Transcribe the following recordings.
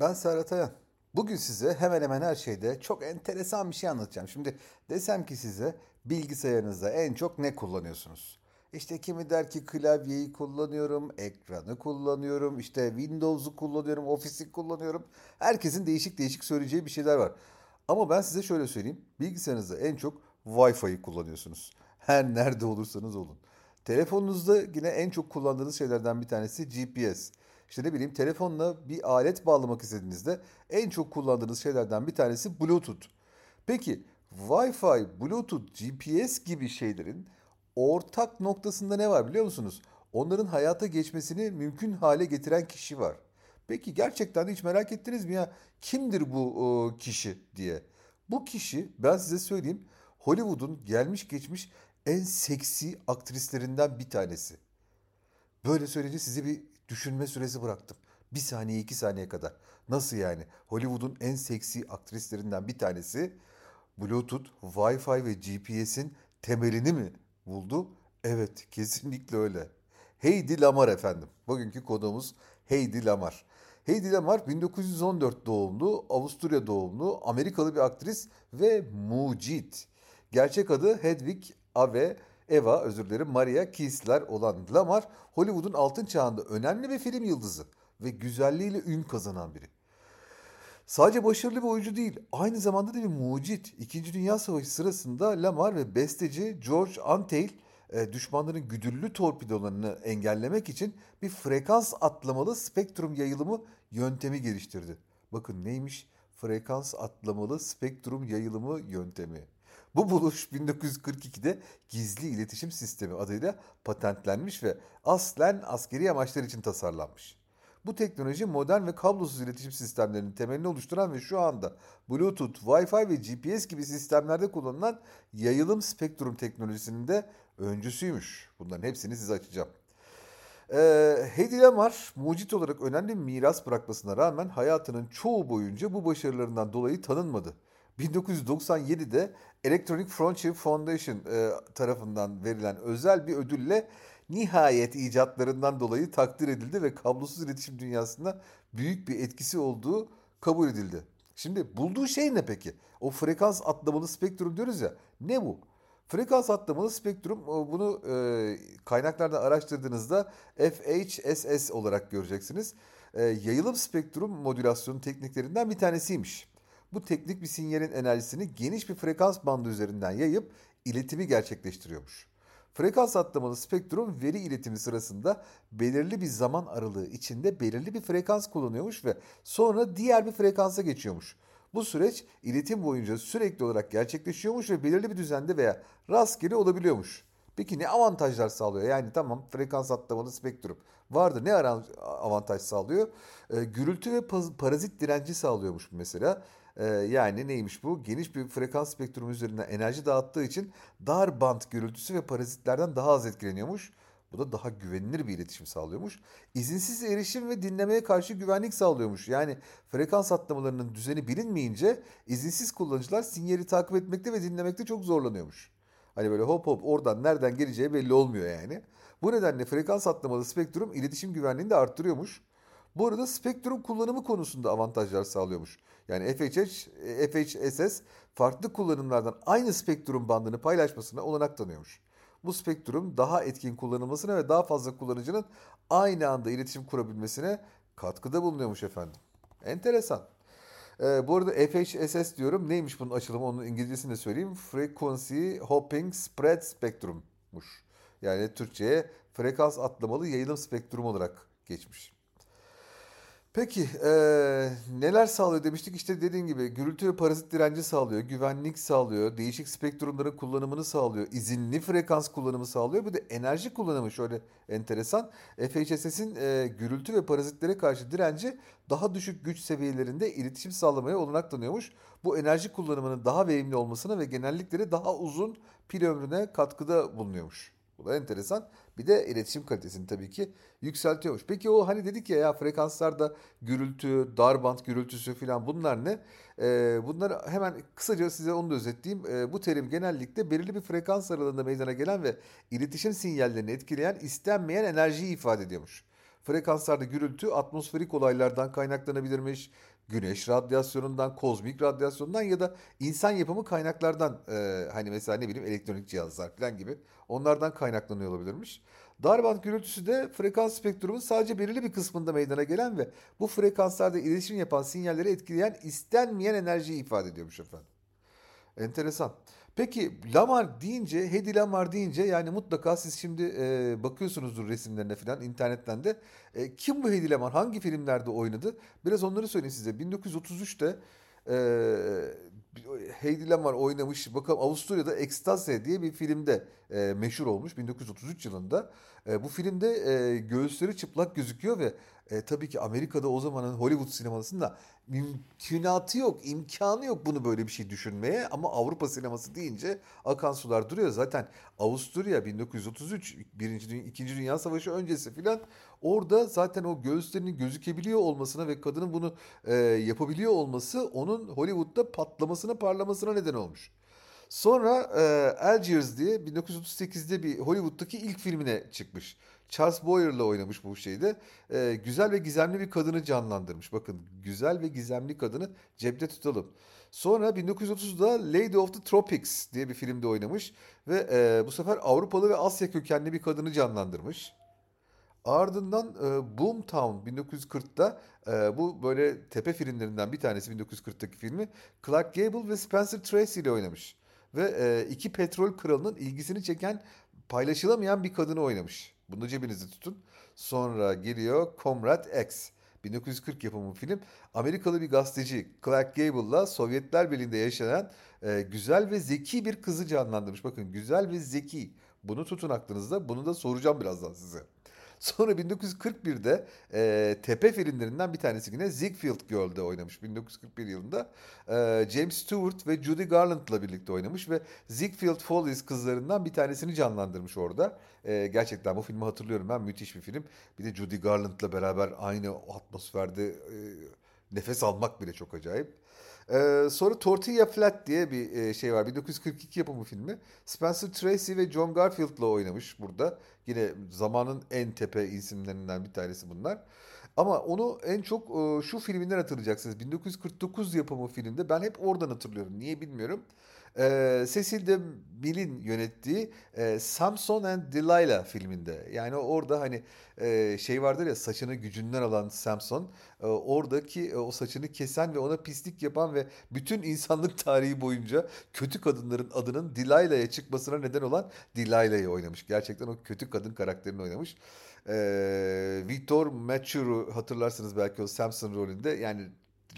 Ben Serhat Ayan. Bugün size hemen hemen her şeyde çok enteresan bir şey anlatacağım. Şimdi desem ki size bilgisayarınızda en çok ne kullanıyorsunuz? İşte kimi der ki klavyeyi kullanıyorum, ekranı kullanıyorum, işte Windows'u kullanıyorum, Office'i kullanıyorum. Herkesin değişik değişik söyleyeceği bir şeyler var. Ama ben size şöyle söyleyeyim. Bilgisayarınızda en çok Wi-Fi'yi kullanıyorsunuz. Her nerede olursanız olun. Telefonunuzda yine en çok kullandığınız şeylerden bir tanesi GPS. İşte ne bileyim telefonla bir alet bağlamak istediğinizde en çok kullandığınız şeylerden bir tanesi Bluetooth. Peki Wi-Fi, Bluetooth, GPS gibi şeylerin ortak noktasında ne var biliyor musunuz? Onların hayata geçmesini mümkün hale getiren kişi var. Peki gerçekten hiç merak ettiniz mi ya kimdir bu o, kişi diye? Bu kişi ben size söyleyeyim Hollywood'un gelmiş geçmiş en seksi aktrislerinden bir tanesi. Böyle söyleyince size bir düşünme süresi bıraktım. Bir saniye iki saniye kadar. Nasıl yani? Hollywood'un en seksi aktrislerinden bir tanesi Bluetooth, Wi-Fi ve GPS'in temelini mi buldu? Evet, kesinlikle öyle. Heidi Lamar efendim. Bugünkü konuğumuz Heidi Lamar. Heidi Lamar 1914 doğumlu, Avusturya doğumlu, Amerikalı bir aktris ve mucit. Gerçek adı Hedwig Ave Eva, özür dilerim, Maria Kiesler olan Lamar, Hollywood'un altın çağında önemli bir film yıldızı ve güzelliğiyle ün kazanan biri. Sadece başarılı bir oyuncu değil, aynı zamanda da bir mucit. İkinci Dünya Savaşı sırasında Lamar ve besteci George Antheil e, düşmanların güdüllü torpidolarını engellemek için bir frekans atlamalı spektrum yayılımı yöntemi geliştirdi. Bakın neymiş? Frekans atlamalı spektrum yayılımı yöntemi. Bu buluş 1942'de gizli iletişim sistemi adıyla patentlenmiş ve aslen askeri amaçlar için tasarlanmış. Bu teknoloji modern ve kablosuz iletişim sistemlerinin temelini oluşturan ve şu anda Bluetooth, Wi-Fi ve GPS gibi sistemlerde kullanılan yayılım spektrum teknolojisinin de öncüsüymüş. Bunların hepsini size açacağım. Ee, Hedy Lamar mucit olarak önemli miras bırakmasına rağmen hayatının çoğu boyunca bu başarılarından dolayı tanınmadı. 1997'de Electronic Frontier Foundation e, tarafından verilen özel bir ödülle nihayet icatlarından dolayı takdir edildi ve kablosuz iletişim dünyasında büyük bir etkisi olduğu kabul edildi. Şimdi bulduğu şey ne peki? O frekans atlamalı spektrum diyoruz ya. Ne bu? Frekans atlamalı spektrum bunu e, kaynaklarda araştırdığınızda FHSS olarak göreceksiniz. E, yayılım spektrum modülasyonu tekniklerinden bir tanesiymiş. Bu teknik bir sinyalin enerjisini geniş bir frekans bandı üzerinden yayıp iletimi gerçekleştiriyormuş. Frekans atlamalı spektrum veri iletimi sırasında belirli bir zaman aralığı içinde belirli bir frekans kullanıyormuş ve sonra diğer bir frekansa geçiyormuş. Bu süreç iletim boyunca sürekli olarak gerçekleşiyormuş ve belirli bir düzende veya rastgele olabiliyormuş. Peki ne avantajlar sağlıyor? Yani tamam frekans atlamalı spektrum vardı. Ne avantaj sağlıyor? E, gürültü ve parazit direnci sağlıyormuş mesela. Ee, yani neymiş bu? Geniş bir frekans spektrumu üzerinden enerji dağıttığı için dar band gürültüsü ve parazitlerden daha az etkileniyormuş. Bu da daha güvenilir bir iletişim sağlıyormuş. İzinsiz erişim ve dinlemeye karşı güvenlik sağlıyormuş. Yani frekans atlamalarının düzeni bilinmeyince izinsiz kullanıcılar sinyali takip etmekte ve dinlemekte çok zorlanıyormuş. Hani böyle hop hop oradan nereden geleceği belli olmuyor yani. Bu nedenle frekans atlamalı spektrum iletişim güvenliğini de arttırıyormuş. Bu arada spektrum kullanımı konusunda avantajlar sağlıyormuş. Yani FHH, FHSS farklı kullanımlardan aynı spektrum bandını paylaşmasına olanak tanıyormuş. Bu spektrum daha etkin kullanılmasına ve daha fazla kullanıcının aynı anda iletişim kurabilmesine katkıda bulunuyormuş efendim. Enteresan. Ee, bu arada FHSS diyorum. Neymiş bunun açılımı? Onun İngilizcesini de söyleyeyim. Frequency Hopping Spread Spectrum'muş. Yani Türkçe'ye frekans atlamalı yayılım spektrum olarak geçmiş. Peki e, neler sağlıyor demiştik işte dediğim gibi gürültü ve parazit direnci sağlıyor, güvenlik sağlıyor, değişik spektrumların kullanımını sağlıyor, izinli frekans kullanımı sağlıyor. Bir de enerji kullanımı şöyle enteresan. FHSS'in e, gürültü ve parazitlere karşı direnci daha düşük güç seviyelerinde iletişim sağlamaya olanak tanıyormuş. Bu enerji kullanımının daha verimli olmasına ve genellikle daha uzun pil ömrüne katkıda bulunuyormuş. Bu da enteresan. Bir de iletişim kalitesini tabii ki yükseltiyormuş. Peki o hani dedik ya ya frekanslarda gürültü, darband gürültüsü falan bunlar ne? Ee, bunları hemen kısaca size onu da özetleyeyim. Ee, bu terim genellikle belirli bir frekans aralığında meydana gelen ve iletişim sinyallerini etkileyen istenmeyen enerjiyi ifade ediyormuş. Frekanslarda gürültü atmosferik olaylardan kaynaklanabilirmiş. Güneş radyasyonundan, kozmik radyasyondan ya da insan yapımı kaynaklardan e, hani mesela ne bileyim elektronik cihazlar falan gibi onlardan kaynaklanıyor olabilirmiş. Darband gürültüsü de frekans spektrumun sadece belirli bir kısmında meydana gelen ve bu frekanslarda iletişim yapan sinyalleri etkileyen istenmeyen enerjiyi ifade ediyormuş efendim. Enteresan. Peki Lamar deyince, Hedy Lamar deyince yani mutlaka siz şimdi e, bakıyorsunuzdur resimlerine falan internetten de. E, kim bu Hedy Lamar? Hangi filmlerde oynadı? Biraz onları söyleyeyim size. 1933'te e, Hedy Lamar oynamış. Bakalım Avusturya'da Ekstase diye bir filmde e, meşhur olmuş 1933 yılında. E, bu filmde e, göğüsleri çıplak gözüküyor ve e, tabii ki Amerika'da o zamanın Hollywood sinemasında mümkünatı yok, imkanı yok bunu böyle bir şey düşünmeye. Ama Avrupa sineması deyince akan sular duruyor. Zaten Avusturya 1933, 1. Dünya, 2. Dünya Savaşı öncesi filan orada zaten o göğüslerinin gözükebiliyor olmasına ve kadının bunu e, yapabiliyor olması onun Hollywood'da patlamasına parlamasına neden olmuş. Sonra e, Algiers diye 1938'de bir Hollywood'daki ilk filmine çıkmış. Charles Boyer'la oynamış bu şeyde. E, güzel ve gizemli bir kadını canlandırmış. Bakın güzel ve gizemli kadını cepte tutalım. Sonra 1930'da Lady of the Tropics diye bir filmde oynamış. Ve e, bu sefer Avrupalı ve Asya kökenli bir kadını canlandırmış. Ardından e, Boomtown 1940'da e, bu böyle tepe filmlerinden bir tanesi 1940'taki filmi Clark Gable ve Spencer Tracy ile oynamış ve e, iki petrol kralının ilgisini çeken paylaşılamayan bir kadını oynamış. Bunu cebinizde tutun. Sonra geliyor Comrade X. 1940 yapımı film. Amerikalı bir gazeteci Clark Gable'la Sovyetler Birliği'nde yaşayan e, güzel ve zeki bir kızı canlandırmış. Bakın güzel ve zeki. Bunu tutun aklınızda. Bunu da soracağım birazdan size. Sonra 1941'de e, tepe filmlerinden bir tanesi yine Ziegfeld Girl'de oynamış 1941 yılında. E, James Stewart ve Judy Garland'la birlikte oynamış ve Ziegfeld Follies kızlarından bir tanesini canlandırmış orada. E, gerçekten bu filmi hatırlıyorum ben müthiş bir film. Bir de Judy Garland'la beraber aynı atmosferde e, nefes almak bile çok acayip. Ee, sonra Tortilla Flat diye bir e, şey var. 1942 yapımı filmi. Spencer Tracy ve John Garfield'la oynamış burada. Yine zamanın en tepe isimlerinden bir tanesi bunlar. Ama onu en çok e, şu filminden hatırlayacaksınız. 1949 yapımı filmde ben hep oradan hatırlıyorum. Niye bilmiyorum. E, Cecil de Mill'in yönettiği e, Samson and Delilah filminde. Yani orada hani e, şey vardır ya saçını gücünden alan Samson. E, oradaki e, o saçını kesen ve ona pislik yapan ve bütün insanlık tarihi boyunca kötü kadınların adının Delilah'ya çıkmasına neden olan Delilah'yı oynamış. Gerçekten o kötü kadın karakterini oynamış. E, Victor Mature hatırlarsınız belki o Samson rolünde. Yani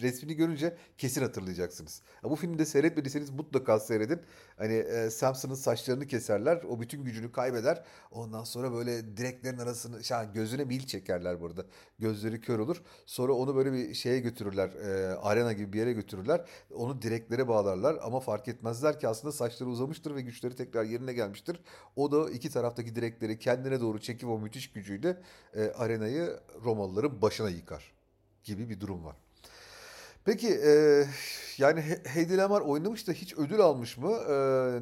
resmini görünce kesin hatırlayacaksınız. Ya bu filmde seyretmediyseniz mutlaka seyredin. Hani e, Samson'ın saçlarını keserler. O bütün gücünü kaybeder. Ondan sonra böyle direklerin arasını şah gözüne mil çekerler burada. Gözleri kör olur. Sonra onu böyle bir şeye götürürler. E, arena gibi bir yere götürürler. Onu direklere bağlarlar ama fark etmezler ki aslında saçları uzamıştır ve güçleri tekrar yerine gelmiştir. O da iki taraftaki direkleri kendine doğru çekip o müthiş gücüyle e, arenayı Romalıların başına yıkar gibi bir durum var. Peki e, yani Hedy Lamar oynamış da hiç ödül almış mı? E,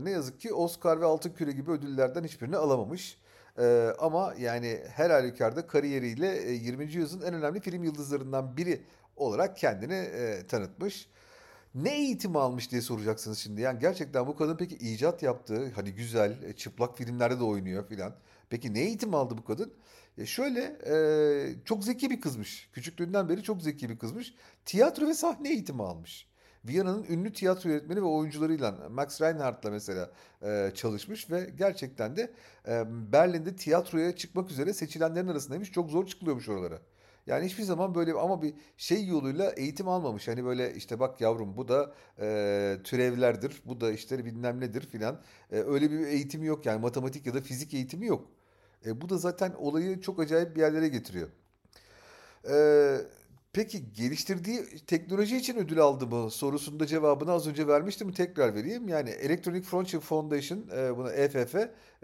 ne yazık ki Oscar ve Altın Küre gibi ödüllerden hiçbirini alamamış. E, ama yani her halükarda kariyeriyle 20. yüzyılın en önemli film yıldızlarından biri olarak kendini e, tanıtmış. Ne eğitim almış diye soracaksınız şimdi. Yani gerçekten bu kadın peki icat yaptığı hani güzel çıplak filmlerde de oynuyor filan. Peki ne eğitim aldı bu kadın? E şöyle e, çok zeki bir kızmış. Küçüklüğünden beri çok zeki bir kızmış. Tiyatro ve sahne eğitimi almış. Viyana'nın ünlü tiyatro yönetmeni ve oyuncularıyla Max Reinhardt'la mesela e, çalışmış ve gerçekten de e, Berlin'de tiyatroya çıkmak üzere seçilenlerin arasındaymış. Çok zor çıkılıyormuş oralara. Yani hiçbir zaman böyle ama bir şey yoluyla eğitim almamış. Hani böyle işte bak yavrum bu da e, türevlerdir, bu da işte bilmem nedir filan. E, öyle bir eğitimi yok yani matematik ya da fizik eğitimi yok. E, bu da zaten olayı çok acayip bir yerlere getiriyor. E, peki geliştirdiği teknoloji için ödül aldı mı sorusunda cevabını az önce vermiştim. Tekrar vereyim. Yani Electronic Frontier Foundation e, buna EFF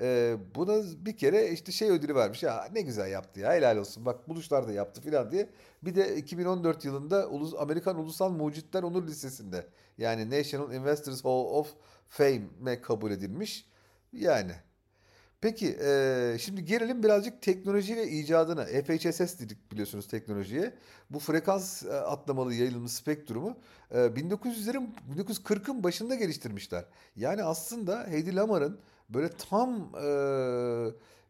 e, buna bir kere işte şey ödülü vermiş. Ya ne güzel yaptı ya helal olsun. Bak buluşlar da yaptı filan diye. Bir de 2014 yılında Amerikan Ulusal Mucitler Onur Lisesi'nde yani National Investors Hall of Fame'e kabul edilmiş. Yani Peki eee, şimdi gelelim birazcık teknoloji ve icadına. FHSS dedik biliyorsunuz teknolojiye. Bu frekans e, atlamalı yayılımlı spektrumu e, 1900'lerin 1940'ın başında geliştirmişler. Yani aslında Hedy Lamar'ın böyle tam e,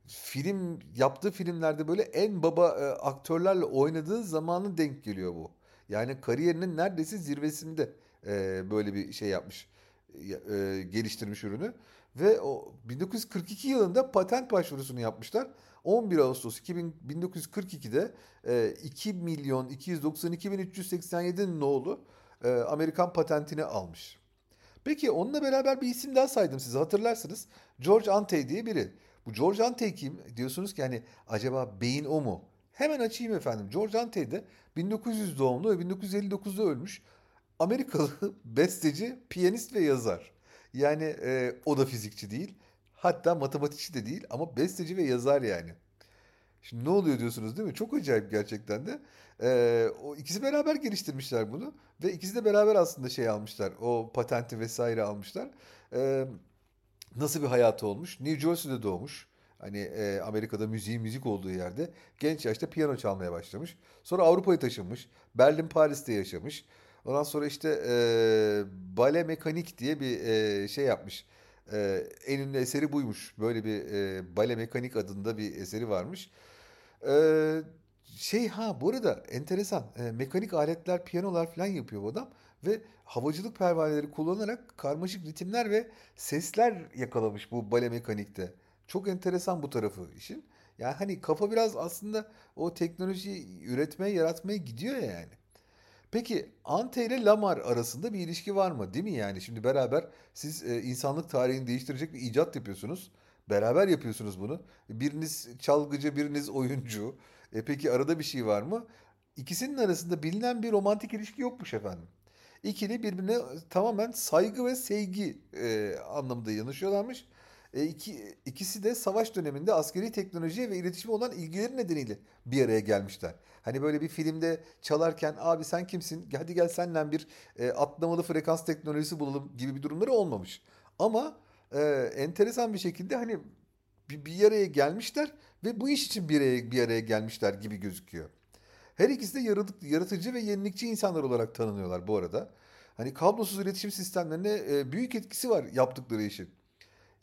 film yaptığı filmlerde böyle en baba e, aktörlerle oynadığı zamanı denk geliyor bu. Yani kariyerinin neredeyse zirvesinde e, böyle bir şey yapmış, e, geliştirmiş ürünü. Ve o 1942 yılında patent başvurusunu yapmışlar. 11 Ağustos 2000, 1942'de e, 2 milyon 292 bin 387 nolu e, Amerikan patentini almış. Peki onunla beraber bir isim daha saydım size hatırlarsınız. George Antey diye biri. Bu George Antey kim? Diyorsunuz ki hani acaba beyin o mu? Hemen açayım efendim. George Antey de 1900 doğumlu ve 1959'da ölmüş. Amerikalı besteci, piyanist ve yazar. Yani e, o da fizikçi değil. Hatta matematikçi de değil ama besteci ve yazar yani. Şimdi ne oluyor diyorsunuz değil mi? Çok acayip gerçekten de. E, o ikisi beraber geliştirmişler bunu ve ikisi de beraber aslında şey almışlar. O patenti vesaire almışlar. E, nasıl bir hayatı olmuş? New Jersey'de doğmuş. Hani e, Amerika'da müziğin müzik olduğu yerde genç yaşta piyano çalmaya başlamış. Sonra Avrupa'ya taşınmış. Berlin, Paris'te yaşamış. Ondan sonra işte e, bale mekanik diye bir e, şey yapmış. E, en ünlü eseri buymuş. Böyle bir e, bale mekanik adında bir eseri varmış. E, şey ha bu arada enteresan. E, mekanik aletler, piyanolar falan yapıyor bu adam. Ve havacılık pervaneleri kullanarak karmaşık ritimler ve sesler yakalamış bu bale mekanikte. Çok enteresan bu tarafı işin. Yani hani kafa biraz aslında o teknolojiyi üretmeye, yaratmaya gidiyor ya yani. Peki Ante ile Lamar arasında bir ilişki var mı? Değil mi yani? Şimdi beraber siz e, insanlık tarihini değiştirecek bir icat yapıyorsunuz. Beraber yapıyorsunuz bunu. Biriniz çalgıcı, biriniz oyuncu. E peki arada bir şey var mı? İkisinin arasında bilinen bir romantik ilişki yokmuş efendim. İkili birbirine tamamen saygı ve sevgi e, anlamında yanışıyorlarmış. E, iki, ikisi de savaş döneminde askeri teknolojiye ve iletişime olan ilgileri nedeniyle bir araya gelmişler. Hani böyle bir filmde çalarken abi sen kimsin? Hadi gel seninle bir e, atlamalı frekans teknolojisi bulalım gibi bir durumları olmamış. Ama e, enteresan bir şekilde hani bir, bir araya gelmişler ve bu iş için bir araya, bir araya gelmişler gibi gözüküyor. Her ikisi de yaratıcı ve yenilikçi insanlar olarak tanınıyorlar bu arada. Hani kablosuz iletişim sistemlerine e, büyük etkisi var yaptıkları işin.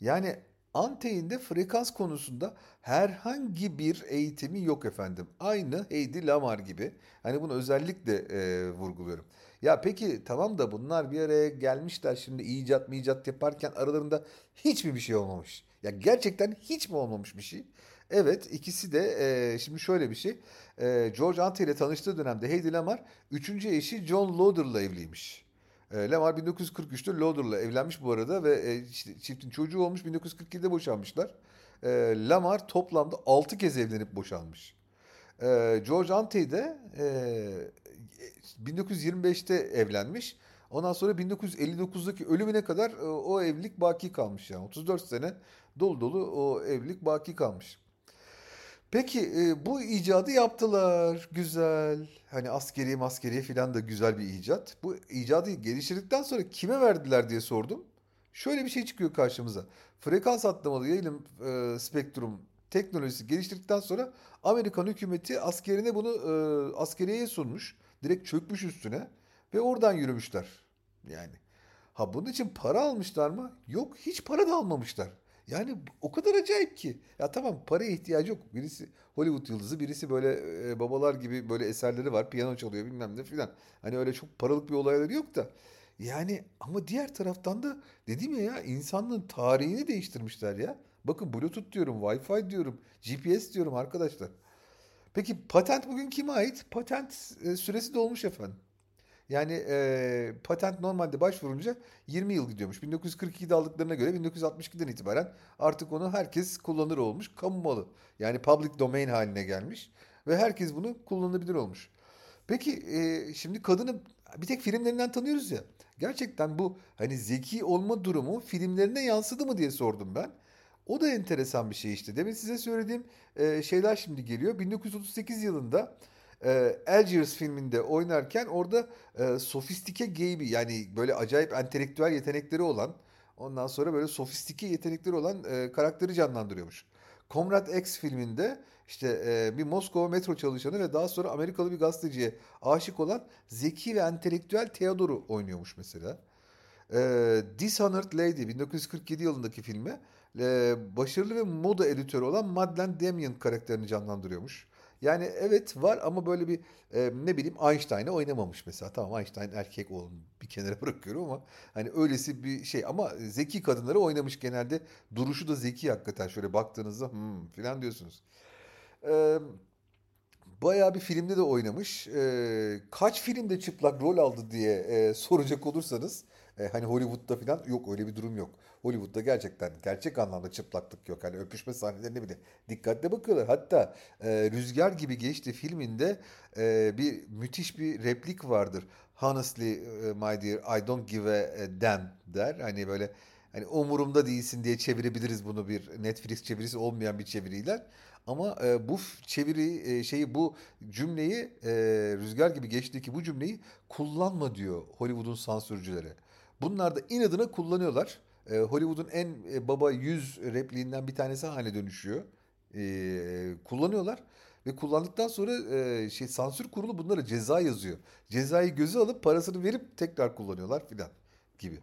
Yani Antey'inde frekans konusunda herhangi bir eğitimi yok efendim. Aynı Heidi Lamar gibi. Hani bunu özellikle e, vurguluyorum. Ya peki tamam da bunlar bir araya gelmişler şimdi icat mı icat yaparken aralarında hiç mi bir şey olmamış? Ya gerçekten hiç mi olmamış bir şey? Evet ikisi de e, şimdi şöyle bir şey. E, George Ante ile tanıştığı dönemde Heidi Lamar üçüncü eşi John Lauder'la evliymiş. E, Lamar 1943'te Lauder'la evlenmiş bu arada ve e, çiftin çocuğu olmuş 1947'de boşanmışlar. E, Lamar toplamda 6 kez evlenip boşanmış. E, George Antey de e, 1925'te evlenmiş. Ondan sonra 1959'daki ölümüne kadar e, o evlilik baki kalmış yani. 34 sene dolu dolu o evlilik baki kalmış. Peki e, bu icadı yaptılar. Güzel. Hani askeri maskeri falan da güzel bir icat. Bu icadı geliştirdikten sonra kime verdiler diye sordum. Şöyle bir şey çıkıyor karşımıza. Frekans atlamalı yayılım e, spektrum teknolojisi geliştirdikten sonra Amerikan hükümeti askerine bunu e, askeriyeye sunmuş. Direkt çökmüş üstüne ve oradan yürümüşler. Yani. Ha bunun için para almışlar mı? Yok hiç para da almamışlar. Yani o kadar acayip ki. Ya tamam paraya ihtiyacı yok. Birisi Hollywood yıldızı, birisi böyle e, babalar gibi böyle eserleri var. Piyano çalıyor bilmem ne filan. Hani öyle çok paralık bir olayları yok da. Yani ama diğer taraftan da dedim ya ya insanlığın tarihini değiştirmişler ya. Bakın Bluetooth diyorum, Wi-Fi diyorum, GPS diyorum arkadaşlar. Peki patent bugün kime ait? Patent e, süresi dolmuş efendim. Yani e, patent normalde başvurunca 20 yıl gidiyormuş. 1942'de aldıklarına göre 1962'den itibaren artık onu herkes kullanır olmuş. Kamu malı. Yani public domain haline gelmiş. Ve herkes bunu kullanabilir olmuş. Peki e, şimdi kadını bir tek filmlerinden tanıyoruz ya. Gerçekten bu hani zeki olma durumu filmlerine yansıdı mı diye sordum ben. O da enteresan bir şey işte. Demin size söylediğim e, şeyler şimdi geliyor. 1938 yılında e, Algiers filminde oynarken orada e, sofistike gay bir yani böyle acayip entelektüel yetenekleri olan Ondan sonra böyle sofistike yetenekleri olan e, karakteri canlandırıyormuş. Comrade X filminde işte e, bir Moskova metro çalışanı ve daha sonra Amerikalı bir gazeteciye aşık olan zeki ve entelektüel Theodor'u oynuyormuş mesela. E, Dishonored Lady 1947 yılındaki filmi e, başarılı ve moda editörü olan Madeleine Damien karakterini canlandırıyormuş. Yani evet var ama böyle bir e, ne bileyim Einstein'ı oynamamış mesela. Tamam Einstein erkek oğlum bir kenara bırakıyorum ama hani öylesi bir şey ama zeki kadınları oynamış genelde. Duruşu da zeki hakikaten şöyle baktığınızda hmm, falan diyorsunuz. Eee Bayağı bir filmde de oynamış. Ee, kaç filmde çıplak rol aldı diye e, soracak olursanız e, hani Hollywood'da falan yok öyle bir durum yok. Hollywood'da gerçekten gerçek anlamda çıplaklık yok. Hani öpüşme sahnelerine bile dikkatle bakıyorlar. Hatta e, Rüzgar gibi geçti filminde e, bir müthiş bir replik vardır. Honestly e, my dear I don't give a damn der. Hani böyle hani umurumda değilsin diye çevirebiliriz bunu bir Netflix çevirisi olmayan bir çeviriyle. Ama e, bu çeviri e, şeyi bu cümleyi e, rüzgar gibi geçtiği bu cümleyi kullanma diyor Hollywood'un sansürcüleri. Bunlar da inadına kullanıyorlar. E, Hollywood'un en e, baba yüz repliğinden bir tanesi haline dönüşüyor. E, kullanıyorlar ve kullandıktan sonra e, şey sansür kurulu bunlara ceza yazıyor. Cezayı göze alıp parasını verip tekrar kullanıyorlar filan gibi.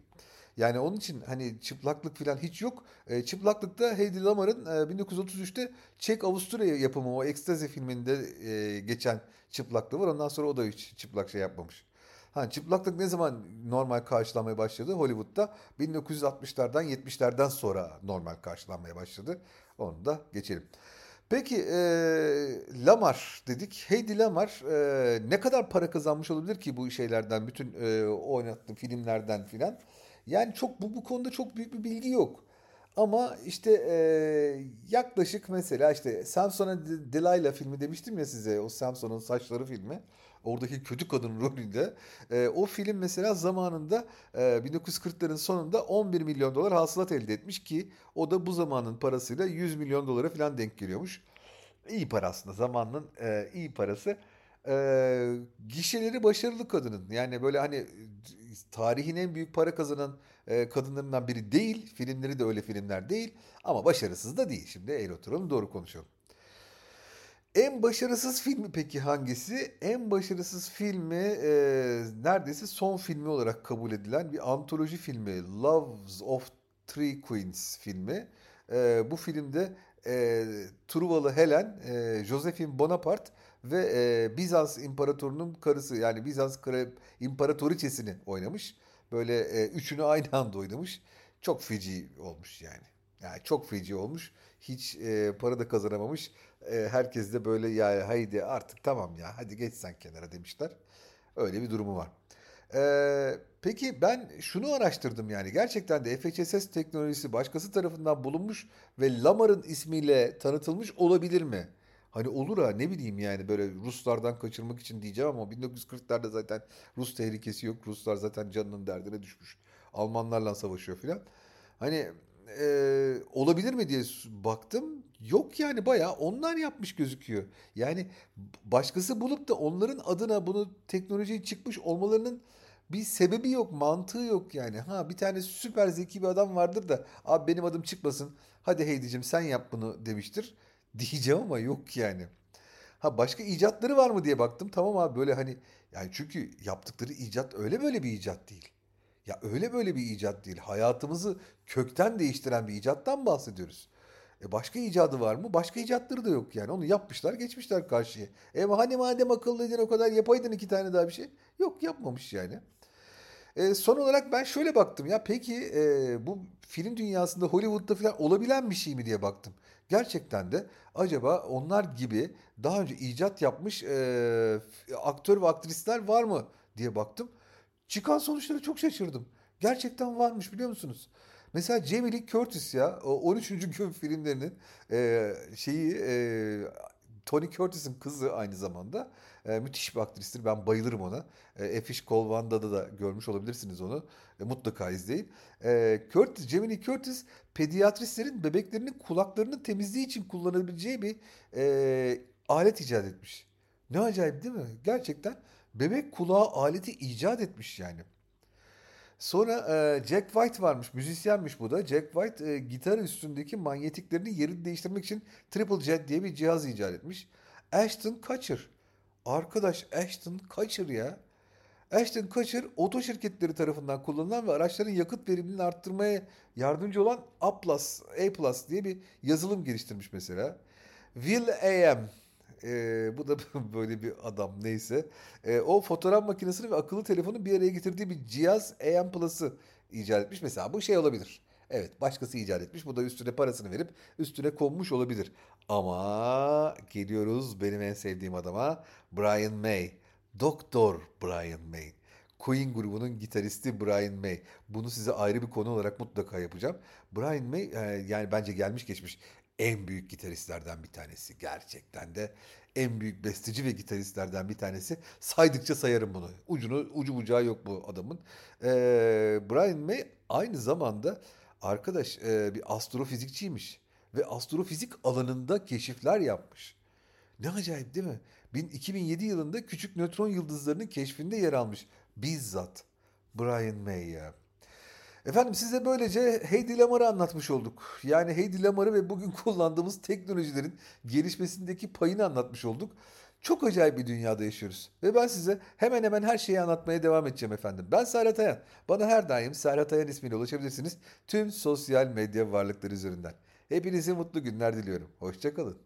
Yani onun için hani çıplaklık falan hiç yok. E, çıplaklıkta Heidi Lamar'ın e, 1933'te Çek Avusturya yapımı o Ekstazi filminde e, geçen çıplaklığı var. Ondan sonra o da hiç çıplak şey yapmamış. Ha, çıplaklık ne zaman normal karşılanmaya başladı? Hollywood'da 1960'lardan 70'lerden sonra normal karşılanmaya başladı. Onu da geçelim. Peki e, Lamar dedik. Heidi Lamar e, ne kadar para kazanmış olabilir ki bu şeylerden, bütün e, oynattığı filmlerden filan? Yani çok bu, bu konuda çok büyük bir bilgi yok. Ama işte e, yaklaşık mesela işte Samson'a Delilah filmi demiştim ya size o Samson'un saçları filmi. Oradaki kötü kadın rolünde. E, o film mesela zamanında e, 1940'ların sonunda 11 milyon dolar hasılat elde etmiş ki o da bu zamanın parasıyla 100 milyon dolara falan denk geliyormuş. İyi para aslında zamanın e, iyi parası. E, gişeleri başarılı kadının. Yani böyle hani tarihin en büyük para kazanan e, kadınlarından biri değil. Filmleri de öyle filmler değil. Ama başarısız da değil. Şimdi el oturalım doğru konuşalım. En başarısız filmi peki hangisi? En başarısız filmi e, neredeyse son filmi olarak kabul edilen bir antoloji filmi. Loves of Three Queens filmi. E, bu filmde e, Truvalı Helen, e, Josephine Bonaparte ve e, Bizans imparatorunun karısı yani Bizans imparatoriçesini oynamış. Böyle e, üçünü aynı anda oynamış. Çok feci olmuş yani. Yani çok feci olmuş. Hiç e, para da kazanamamış. E, herkes de böyle ya haydi artık tamam ya hadi geç sen kenara demişler. Öyle bir durumu var. Ee, peki ben şunu araştırdım yani gerçekten de FHSS teknolojisi başkası tarafından bulunmuş ve Lamar'ın ismiyle tanıtılmış olabilir mi? Hani olur ha ne bileyim yani böyle Ruslardan kaçırmak için diyeceğim ama 1940'larda zaten Rus tehlikesi yok. Ruslar zaten canının derdine düşmüş. Almanlarla savaşıyor filan. Hani e, olabilir mi diye baktım. Yok yani bayağı onlar yapmış gözüküyor. Yani başkası bulup da onların adına bunu teknolojiyi çıkmış olmalarının bir sebebi yok, mantığı yok yani. Ha bir tane süper zeki bir adam vardır da abi benim adım çıkmasın. Hadi Heidi'cim sen yap bunu demiştir. Diyeceğim ama yok yani. Ha başka icatları var mı diye baktım. Tamam abi böyle hani yani çünkü yaptıkları icat öyle böyle bir icat değil. Ya öyle böyle bir icat değil. Hayatımızı kökten değiştiren bir icattan bahsediyoruz. E başka icadı var mı? Başka icatları da yok yani. Onu yapmışlar, geçmişler karşıya. E hani madem akıllıydın o kadar yapaydın iki tane daha bir şey. Yok yapmamış yani. E, son olarak ben şöyle baktım ya peki e, bu film dünyasında Hollywood'da falan olabilen bir şey mi diye baktım. Gerçekten de acaba onlar gibi daha önce icat yapmış e, aktör ve aktrisler var mı diye baktım. Çıkan sonuçları çok şaşırdım. Gerçekten varmış biliyor musunuz? Mesela Jamie Lee Curtis ya 13. gün filmlerinin e, şeyi e, Tony Curtis'in kızı aynı zamanda. E, müthiş bir aktristir. Ben bayılırım ona. E, Efiş Kolvanda'da da görmüş olabilirsiniz onu. E, mutlaka izleyin. E, Curtis, Lee Curtis pediatristlerin bebeklerinin kulaklarını temizliği için kullanabileceği bir e, alet icat etmiş. Ne acayip değil mi? Gerçekten bebek kulağı aleti icat etmiş yani. Sonra e, Jack White varmış, müzisyenmiş bu da. Jack White e, gitar üstündeki manyetiklerini yerini değiştirmek için Triple Jet diye bir cihaz icat etmiş. Ashton Kutcher. Arkadaş Ashton Kutcher ya. Ashton Kutcher oto şirketleri tarafından kullanılan ve araçların yakıt verimliliğini arttırmaya yardımcı olan A+, A+, diye bir yazılım geliştirmiş mesela. Will AM ee, bu da böyle bir adam neyse. Ee, o fotoğraf makinesini ve akıllı telefonu bir araya getirdiği bir cihaz AM Plus'ı icat etmiş. Mesela bu şey olabilir. Evet başkası icat etmiş. Bu da üstüne parasını verip üstüne konmuş olabilir. Ama geliyoruz benim en sevdiğim adama Brian May. Doktor Brian May. Queen grubunun gitaristi Brian May. Bunu size ayrı bir konu olarak mutlaka yapacağım. Brian May e, yani bence gelmiş geçmiş en büyük gitaristlerden bir tanesi. Gerçekten de en büyük besteci ve gitaristlerden bir tanesi. Saydıkça sayarım bunu. Ucunu ucu bucağı yok bu adamın. Ee, Brian May aynı zamanda arkadaş e, bir astrofizikçiymiş ve astrofizik alanında keşifler yapmış. Ne acayip değil mi? 2007 yılında küçük nötron yıldızlarının keşfinde yer almış. Bizzat Brian May ya. Efendim size böylece Heidi Lamar'ı anlatmış olduk. Yani Heidi Lamar'ı ve bugün kullandığımız teknolojilerin gelişmesindeki payını anlatmış olduk. Çok acayip bir dünyada yaşıyoruz. Ve ben size hemen hemen her şeyi anlatmaya devam edeceğim efendim. Ben Serhat Ayan. Bana her daim Serhat Ayan ismiyle ulaşabilirsiniz. Tüm sosyal medya varlıkları üzerinden. Hepinize mutlu günler diliyorum. Hoşçakalın.